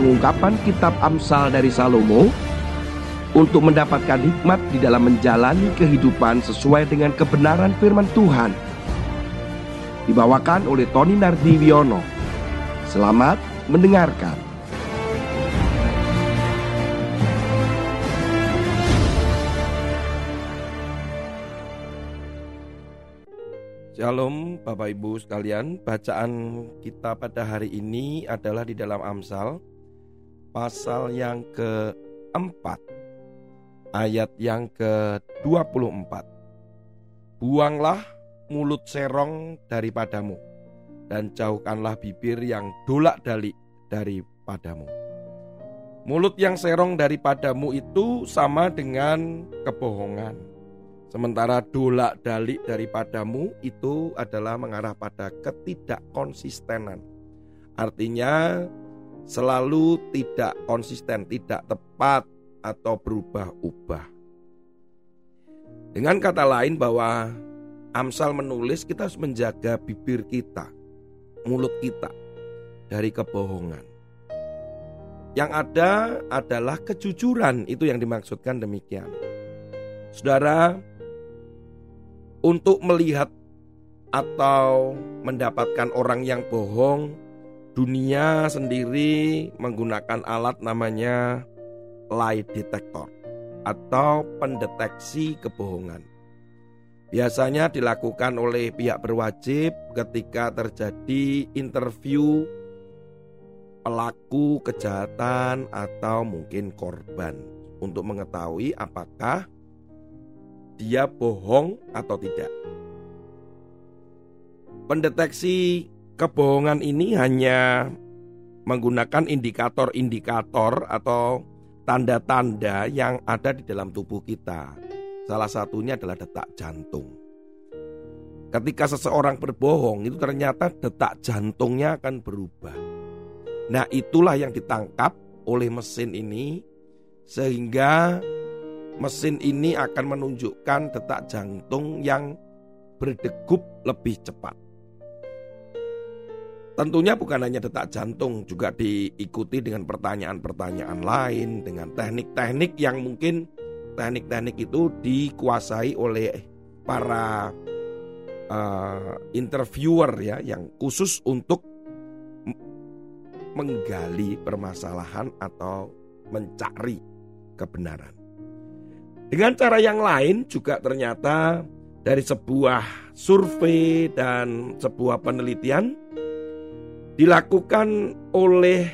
pengungkapan kitab Amsal dari Salomo untuk mendapatkan hikmat di dalam menjalani kehidupan sesuai dengan kebenaran firman Tuhan. Dibawakan oleh Tony Nardiwiono. Selamat mendengarkan. Shalom Bapak Ibu sekalian, bacaan kita pada hari ini adalah di dalam Amsal pasal yang keempat ayat yang ke-24. Buanglah mulut serong daripadamu dan jauhkanlah bibir yang dolak-dalik daripadamu. Mulut yang serong daripadamu itu sama dengan kebohongan Sementara dolak dalik daripadamu itu adalah mengarah pada ketidakkonsistenan. Artinya selalu tidak konsisten, tidak tepat atau berubah-ubah. Dengan kata lain bahwa Amsal menulis kita harus menjaga bibir kita, mulut kita dari kebohongan. Yang ada adalah kejujuran, itu yang dimaksudkan demikian. Saudara, untuk melihat atau mendapatkan orang yang bohong, dunia sendiri menggunakan alat namanya lie detector atau pendeteksi kebohongan. Biasanya dilakukan oleh pihak berwajib ketika terjadi interview pelaku kejahatan atau mungkin korban untuk mengetahui apakah dia bohong atau tidak. Pendeteksi kebohongan ini hanya menggunakan indikator-indikator atau tanda-tanda yang ada di dalam tubuh kita. Salah satunya adalah detak jantung. Ketika seseorang berbohong, itu ternyata detak jantungnya akan berubah. Nah, itulah yang ditangkap oleh mesin ini, sehingga mesin ini akan menunjukkan detak jantung yang berdegup lebih cepat. Tentunya bukan hanya detak jantung, juga diikuti dengan pertanyaan-pertanyaan lain, dengan teknik-teknik yang mungkin teknik-teknik itu dikuasai oleh para uh, interviewer ya, yang khusus untuk menggali permasalahan atau mencari kebenaran. Dengan cara yang lain juga ternyata dari sebuah survei dan sebuah penelitian dilakukan oleh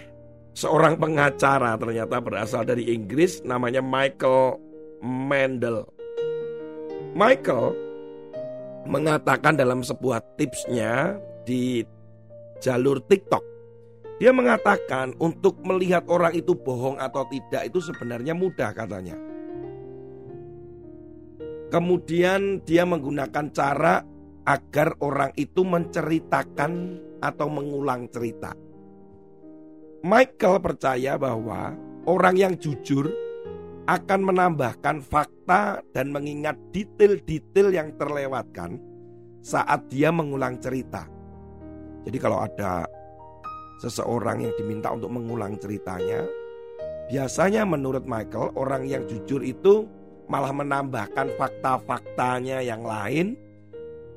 seorang pengacara ternyata berasal dari Inggris namanya Michael Mendel. Michael mengatakan dalam sebuah tipsnya di jalur TikTok. Dia mengatakan untuk melihat orang itu bohong atau tidak itu sebenarnya mudah katanya. Kemudian dia menggunakan cara agar orang itu menceritakan atau mengulang cerita. Michael percaya bahwa orang yang jujur akan menambahkan fakta dan mengingat detail-detail yang terlewatkan saat dia mengulang cerita. Jadi kalau ada seseorang yang diminta untuk mengulang ceritanya, biasanya menurut Michael orang yang jujur itu malah menambahkan fakta-faktanya yang lain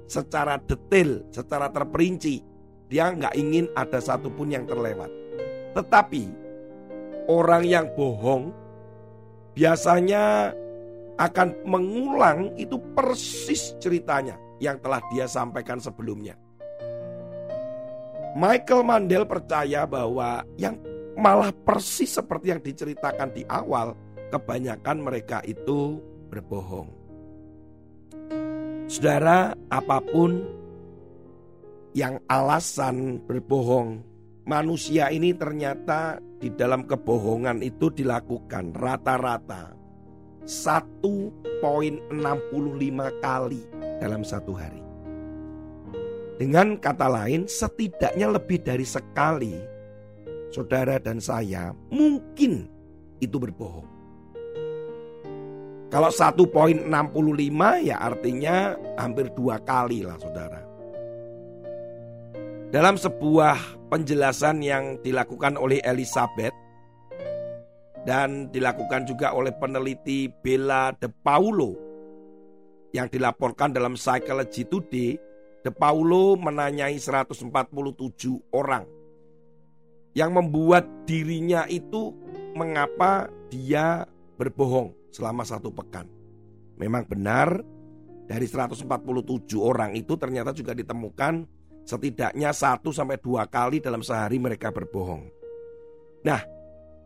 secara detail, secara terperinci. Dia nggak ingin ada satupun yang terlewat. Tetapi orang yang bohong biasanya akan mengulang itu persis ceritanya yang telah dia sampaikan sebelumnya. Michael Mandel percaya bahwa yang malah persis seperti yang diceritakan di awal kebanyakan mereka itu berbohong. Saudara, apa pun yang alasan berbohong, manusia ini ternyata di dalam kebohongan itu dilakukan rata-rata 1.65 kali dalam satu hari. Dengan kata lain, setidaknya lebih dari sekali saudara dan saya mungkin itu berbohong. Kalau 1.65 ya artinya hampir dua kali lah saudara. Dalam sebuah penjelasan yang dilakukan oleh Elizabeth dan dilakukan juga oleh peneliti Bella De Paulo yang dilaporkan dalam Psychology Today, De Paulo menanyai 147 orang yang membuat dirinya itu mengapa dia berbohong selama satu pekan. Memang benar dari 147 orang itu ternyata juga ditemukan setidaknya satu sampai dua kali dalam sehari mereka berbohong. Nah,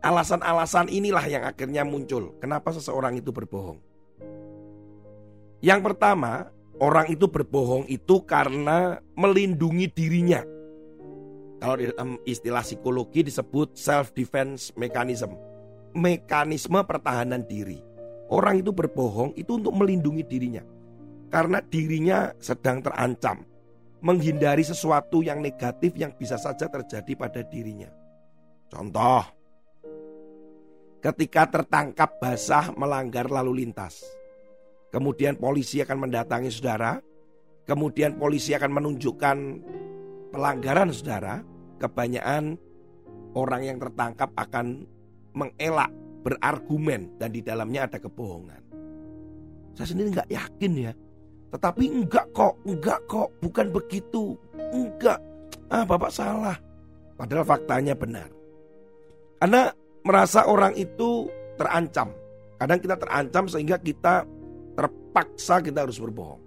alasan-alasan inilah yang akhirnya muncul. Kenapa seseorang itu berbohong? Yang pertama, orang itu berbohong itu karena melindungi dirinya. Kalau dalam istilah psikologi disebut self defense mechanism. Mekanisme pertahanan diri. Orang itu berbohong itu untuk melindungi dirinya. Karena dirinya sedang terancam. Menghindari sesuatu yang negatif yang bisa saja terjadi pada dirinya. Contoh, ketika tertangkap basah melanggar lalu lintas Kemudian polisi akan mendatangi saudara. Kemudian polisi akan menunjukkan pelanggaran saudara. Kebanyakan orang yang tertangkap akan mengelak, berargumen dan di dalamnya ada kebohongan. Saya sendiri nggak yakin ya. Tetapi enggak kok, enggak kok, bukan begitu. Enggak. Ah, Bapak salah. Padahal faktanya benar. Karena merasa orang itu terancam. Kadang kita terancam sehingga kita terpaksa kita harus berbohong.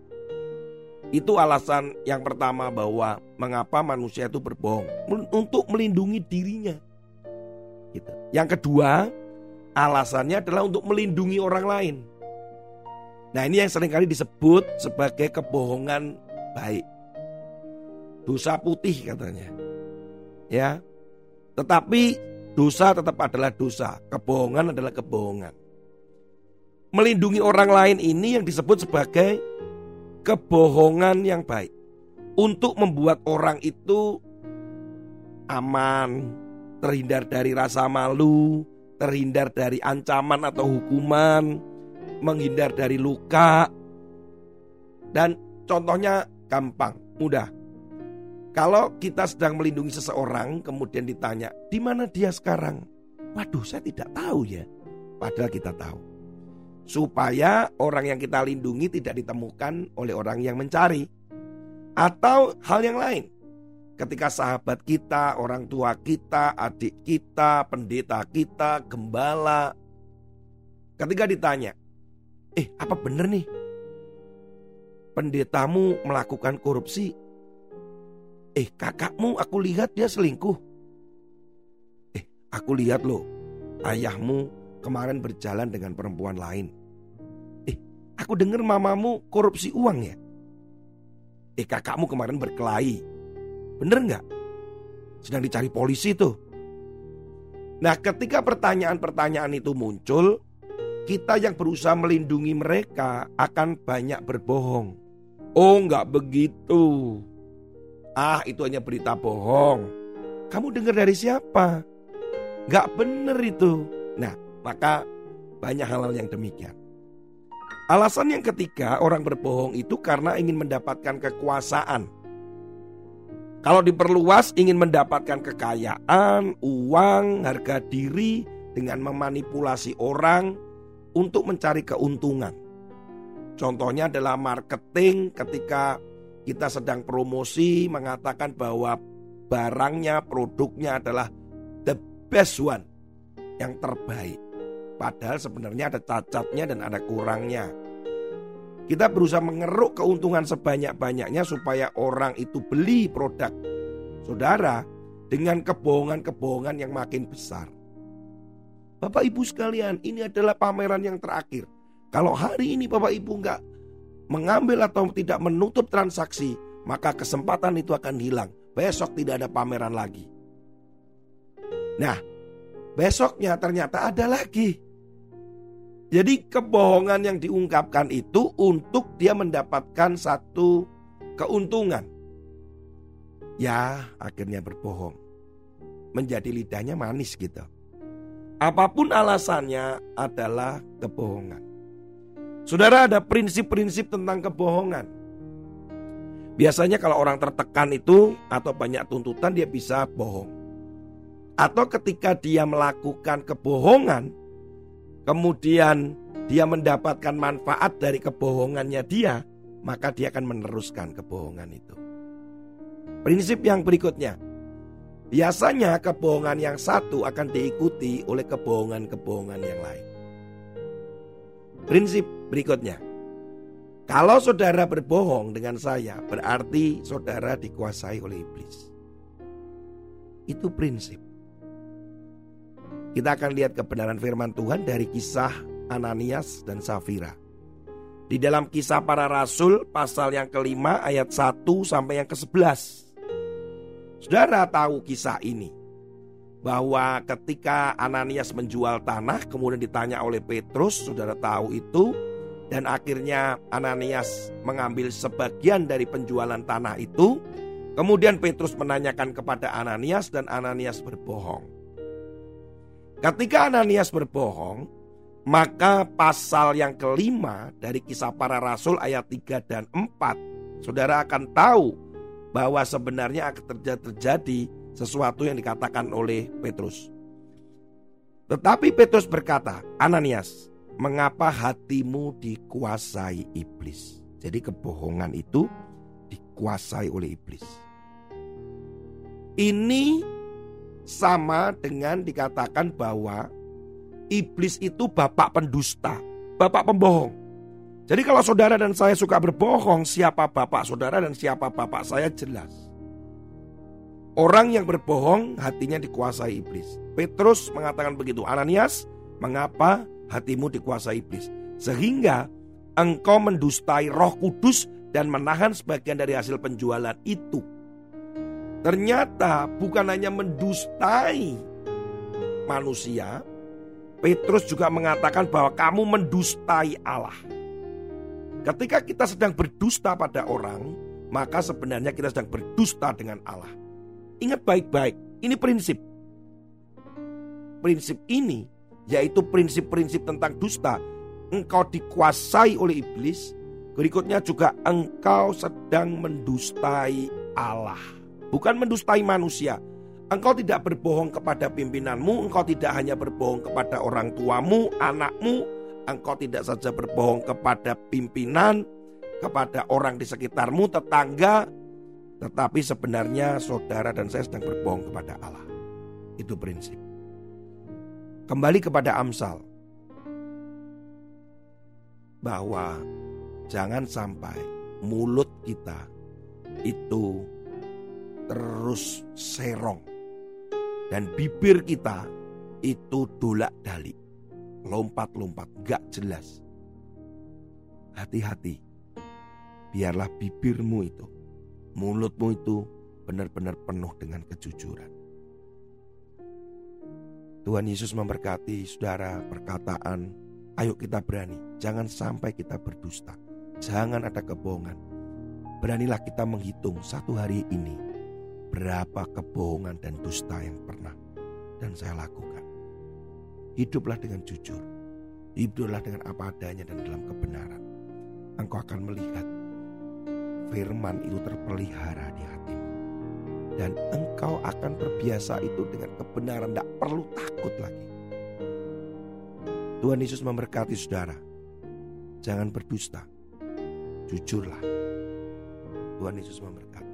Itu alasan yang pertama bahwa mengapa manusia itu berbohong untuk melindungi dirinya. Gitu. Yang kedua, alasannya adalah untuk melindungi orang lain. Nah, ini yang sering kali disebut sebagai kebohongan baik. Dosa putih katanya. Ya. Tetapi dosa tetap adalah dosa, kebohongan adalah kebohongan melindungi orang lain ini yang disebut sebagai kebohongan yang baik. Untuk membuat orang itu aman, terhindar dari rasa malu, terhindar dari ancaman atau hukuman, menghindar dari luka. Dan contohnya gampang, mudah. Kalau kita sedang melindungi seseorang, kemudian ditanya, "Di mana dia sekarang?" Waduh, saya tidak tahu ya. Padahal kita tahu supaya orang yang kita lindungi tidak ditemukan oleh orang yang mencari. Atau hal yang lain. Ketika sahabat kita, orang tua kita, adik kita, pendeta kita, gembala. Ketika ditanya, eh apa bener nih? Pendetamu melakukan korupsi. Eh kakakmu aku lihat dia selingkuh. Eh aku lihat loh, ayahmu kemarin berjalan dengan perempuan lain. Aku dengar mamamu korupsi uang ya? Eh kakakmu kemarin berkelahi. Bener nggak? Sedang dicari polisi tuh. Nah ketika pertanyaan-pertanyaan itu muncul, kita yang berusaha melindungi mereka akan banyak berbohong. Oh nggak begitu. Ah itu hanya berita bohong. Kamu dengar dari siapa? Nggak bener itu. Nah maka banyak hal-hal yang demikian. Alasan yang ketiga orang berbohong itu karena ingin mendapatkan kekuasaan. Kalau diperluas ingin mendapatkan kekayaan, uang, harga diri dengan memanipulasi orang untuk mencari keuntungan. Contohnya adalah marketing ketika kita sedang promosi mengatakan bahwa barangnya, produknya adalah the best one, yang terbaik. Padahal sebenarnya ada cacatnya dan ada kurangnya. Kita berusaha mengeruk keuntungan sebanyak-banyaknya supaya orang itu beli produk saudara dengan kebohongan-kebohongan yang makin besar. Bapak Ibu sekalian, ini adalah pameran yang terakhir. Kalau hari ini Bapak Ibu nggak mengambil atau tidak menutup transaksi, maka kesempatan itu akan hilang. Besok tidak ada pameran lagi. Nah, besoknya ternyata ada lagi. Jadi kebohongan yang diungkapkan itu untuk dia mendapatkan satu keuntungan. Ya, akhirnya berbohong. Menjadi lidahnya manis gitu. Apa pun alasannya adalah kebohongan. Saudara ada prinsip-prinsip tentang kebohongan. Biasanya kalau orang tertekan itu atau banyak tuntutan dia bisa bohong. atau ketika dia melakukan kebohongan, kemudian dia mendapatkan manfaat dari kebohongannya dia, maka dia akan meneruskan kebohongan itu. Prinsip yang berikutnya, biasanya kebohongan yang satu akan diikuti oleh kebohongan-kebohongan yang lain. Prinsip berikutnya, kalau saudara berbohong dengan saya, berarti saudara dikuasai oleh iblis. Itu prinsip. Kita akan lihat kebenaran firman Tuhan dari kisah Ananias dan Safira. Di dalam kisah para rasul pasal yang kelima ayat 1 sampai yang ke-11. Saudara tahu kisah ini. Bahwa ketika Ananias menjual tanah kemudian ditanya oleh Petrus, saudara tahu itu dan akhirnya Ananias mengambil sebagian dari penjualan tanah itu. Kemudian Petrus menanyakan kepada Ananias dan Ananias berbohong. Ketika Ananias berbohong, maka pasal yang kelima dari kisah para rasul ayat 3 dan 4, saudara akan tahu bahwa sebenarnya akan terjadi, sesuatu yang dikatakan oleh Petrus. Tetapi Petrus berkata, Ananias, mengapa hatimu dikuasai iblis. Jadi kebohongan itu dikuasai oleh iblis. Ini sama dengan dikatakan bahwa iblis itu bapak pendusta, bapak pembohong. Jadi kalau saudara dan saya suka berbohong, siapa bapak saudara dan siapa bapak saya jelas. Orang yang berbohong hatinya dikuasai iblis. Petrus mengatakan begitu. Ananias, mengapa hatimu dikuasai iblis. Sehingga engkau mendustai roh kudus dan menahan sebagian dari hasil penjualan itu. Ternyata bukan hanya mendustai manusia, Petrus juga mengatakan bahwa kamu mendustai Allah. Ketika kita sedang berdusta pada orang, maka sebenarnya kita sedang berdusta dengan Allah. Ingat baik-baik, ini prinsip. Prinsip ini yaitu prinsip-prinsip tentang dusta. Engkau dikuasai oleh iblis, berikutnya juga engkau sedang mendustai Allah, bukan mendustai manusia. Engkau tidak berbohong kepada pimpinanmu, engkau tidak hanya berbohong kepada orang tuamu, anakmu, engkau tidak saja berbohong kepada pimpinan, kepada orang di sekitarmu, tetangga, tetapi sebenarnya saudara dan saya sedang berbohong kepada Allah. Itu prinsip. Kembali kepada Amsal. Bahwa jangan sampai mulut kita itu terus serong. Dan bibir kita itu dolak dalik. Lompat-lompat, gak jelas. Hati-hati. Biarlah bibirmu itu, mulutmu itu benar-benar penuh dengan kejujuran. Tuhan Yesus memberkati saudara perkataan. Ayo kita berani, jangan sampai kita berdusta. Jangan ada kebohongan. Beranilah kita menghitung satu hari ini berapa kebohongan dan dusta yang pernah dan saya lakukan. Hiduplah dengan jujur. Hiduplah dengan apa adanya dan dalam kebenaran. Engkau akan melihat firman itu terpelihara di hatimu dan engkau akan terbiasa itu dengan kebenaran, tidak perlu takut lagi. Tuhan Yesus memberkati saudara. Jangan berdusta. Jujurlah. Tuhan Yesus memberkati.